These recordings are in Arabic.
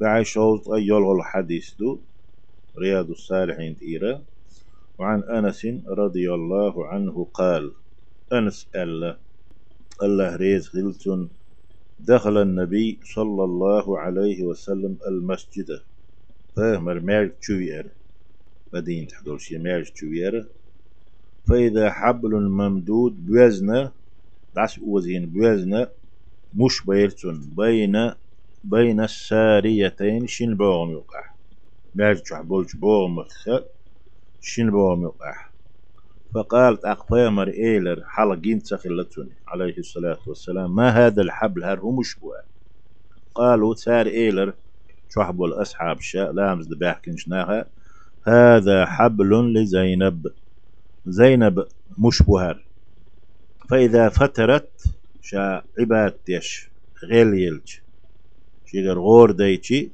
بعي شوط يلغل الحديث دو رياض الصالحين تيرا وعن أنس رضي الله عنه قال أنس ألا الله ريز خلتن دخل النبي صلى الله عليه وسلم المسجد. فهمر مال تشوير. مدينة شي مال تشوير. فإذا حبل ممدود بوزنة دعس وزين بوزنة مش بيرتون بين بين الساريتين شن بوغم يقع مال تحبولش بوغم مخ شن بوغم يقع فقالت أقفامر إيلر حلقين تخلتوني عليه الصلاة والسلام ما هذا الحبل؟ هر هو مشبوه قالوا تار إيلر شحبوا الأصحاب شاء لامز دباحكنش ناها هذا حبل لزينب. زينب مشبهر فإذا فترت شا عباد يش غيل يلج. شيغر غور ديتي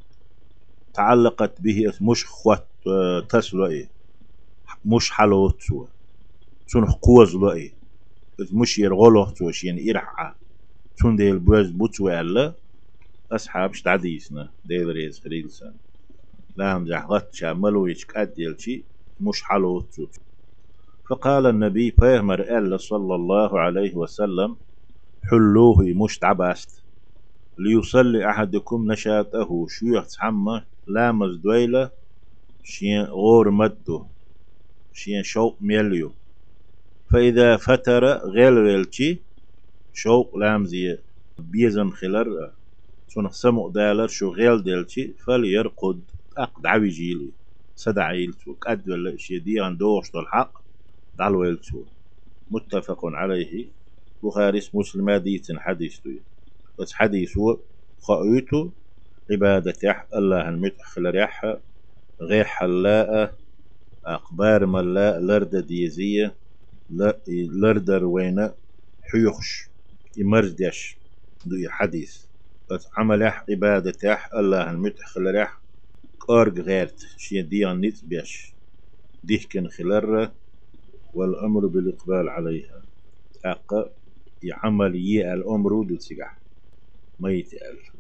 تعلقت به مش خوات تسلو إيه مش حلوت سوى سنح قوز لأي مش يرغلو توش يعني إرحا تون ديل بوز بوتو ألا أصحاب شتعديسنا ديل ريز خريلسان لام جحغت شاملو يشكاد ديلشي مش حلو توت فقال النبي بيغمر ألا صلى الله عليه وسلم حلوة مش تعباست. ليصلي أحدكم نشاته شيوخ تحمى لامز دويلة شين غور مدو شين شوق ميليو. فإذا فتر غير ويلتي شوق لامزي بيزن خلر سون سمو دالر شو غيل ديلتي فليرقد أقد عوي جيلي. سدع يلتو قد ولا شي دي دوش الحق دعلو يلتو متفق عليه. بخاري مسلم ديت حديث بس حديث هو خايتو عبادة يح الله المتح ريح غير حلاء أقبار ملا لرد ديزية لردر وين حيوخش يمردش دو حديث. بس عمل يح عبادة يح الله المتح ريح قارق غيرت شي ديان نيت بيش. ديهكن خلر والأمر بالإقبال عليها. أق يعمل يي الأمر دو تسيقح ما يتقل